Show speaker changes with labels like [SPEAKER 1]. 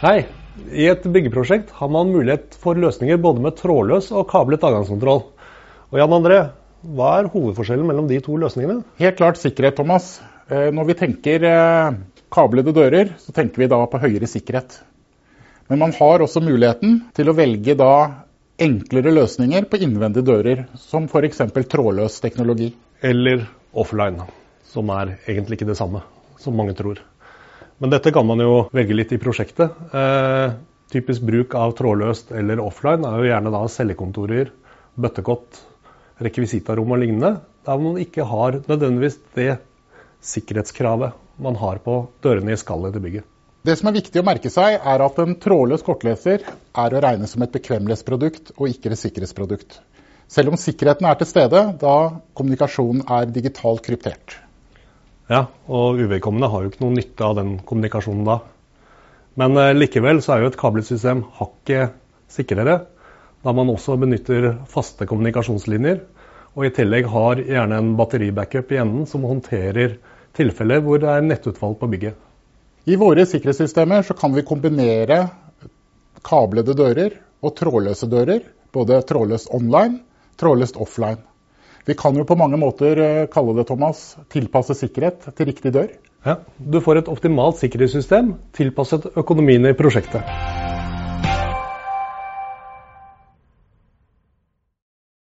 [SPEAKER 1] Hei. I et byggeprosjekt har man mulighet for løsninger både med trådløs og kablet adgangskontroll. Og Jan André, hva er hovedforskjellen mellom de to løsningene?
[SPEAKER 2] Helt klart sikkerhet, Thomas. Eh, når vi tenker eh, kablede dører, så tenker vi da på høyere sikkerhet. Men man har også muligheten til å velge da enklere løsninger på innvendige dører, som f.eks. trådløs teknologi.
[SPEAKER 1] Eller offline, som er egentlig ikke det samme, som mange tror. Men dette kan man jo velge litt i prosjektet. Eh, typisk bruk av trådløst eller offline er jo gjerne da cellekontorer, bøttekott, rekvisitarom og lignende, der man ikke har nødvendigvis det sikkerhetskravet man har på dørene i skallet til bygget.
[SPEAKER 2] Det som er viktig å merke seg, er at en trådløs kortleser er å regne som et bekvemmelighetsprodukt og ikke et sikkerhetsprodukt. Selv om sikkerheten er til stede da kommunikasjonen er digitalt kryptert.
[SPEAKER 1] Ja, og uvedkommende har jo ikke noe nytte av den kommunikasjonen da. Men eh, likevel så er jo et kabelsystem hakket sikrere, da man også benytter faste kommunikasjonslinjer. Og i tillegg har gjerne en batteribackup i enden som håndterer tilfeller hvor det er nettutfall på bygget.
[SPEAKER 2] I våre sikkerhetssystemer så kan vi kombinere kablede dører og trådløse dører. Både trådløst online, trådløst offline. Vi kan jo på mange måter eh, kalle det Thomas, tilpasse sikkerhet til riktig dør.
[SPEAKER 1] Ja, Du får et optimalt sikkerhetssystem tilpasset økonomien i prosjektet.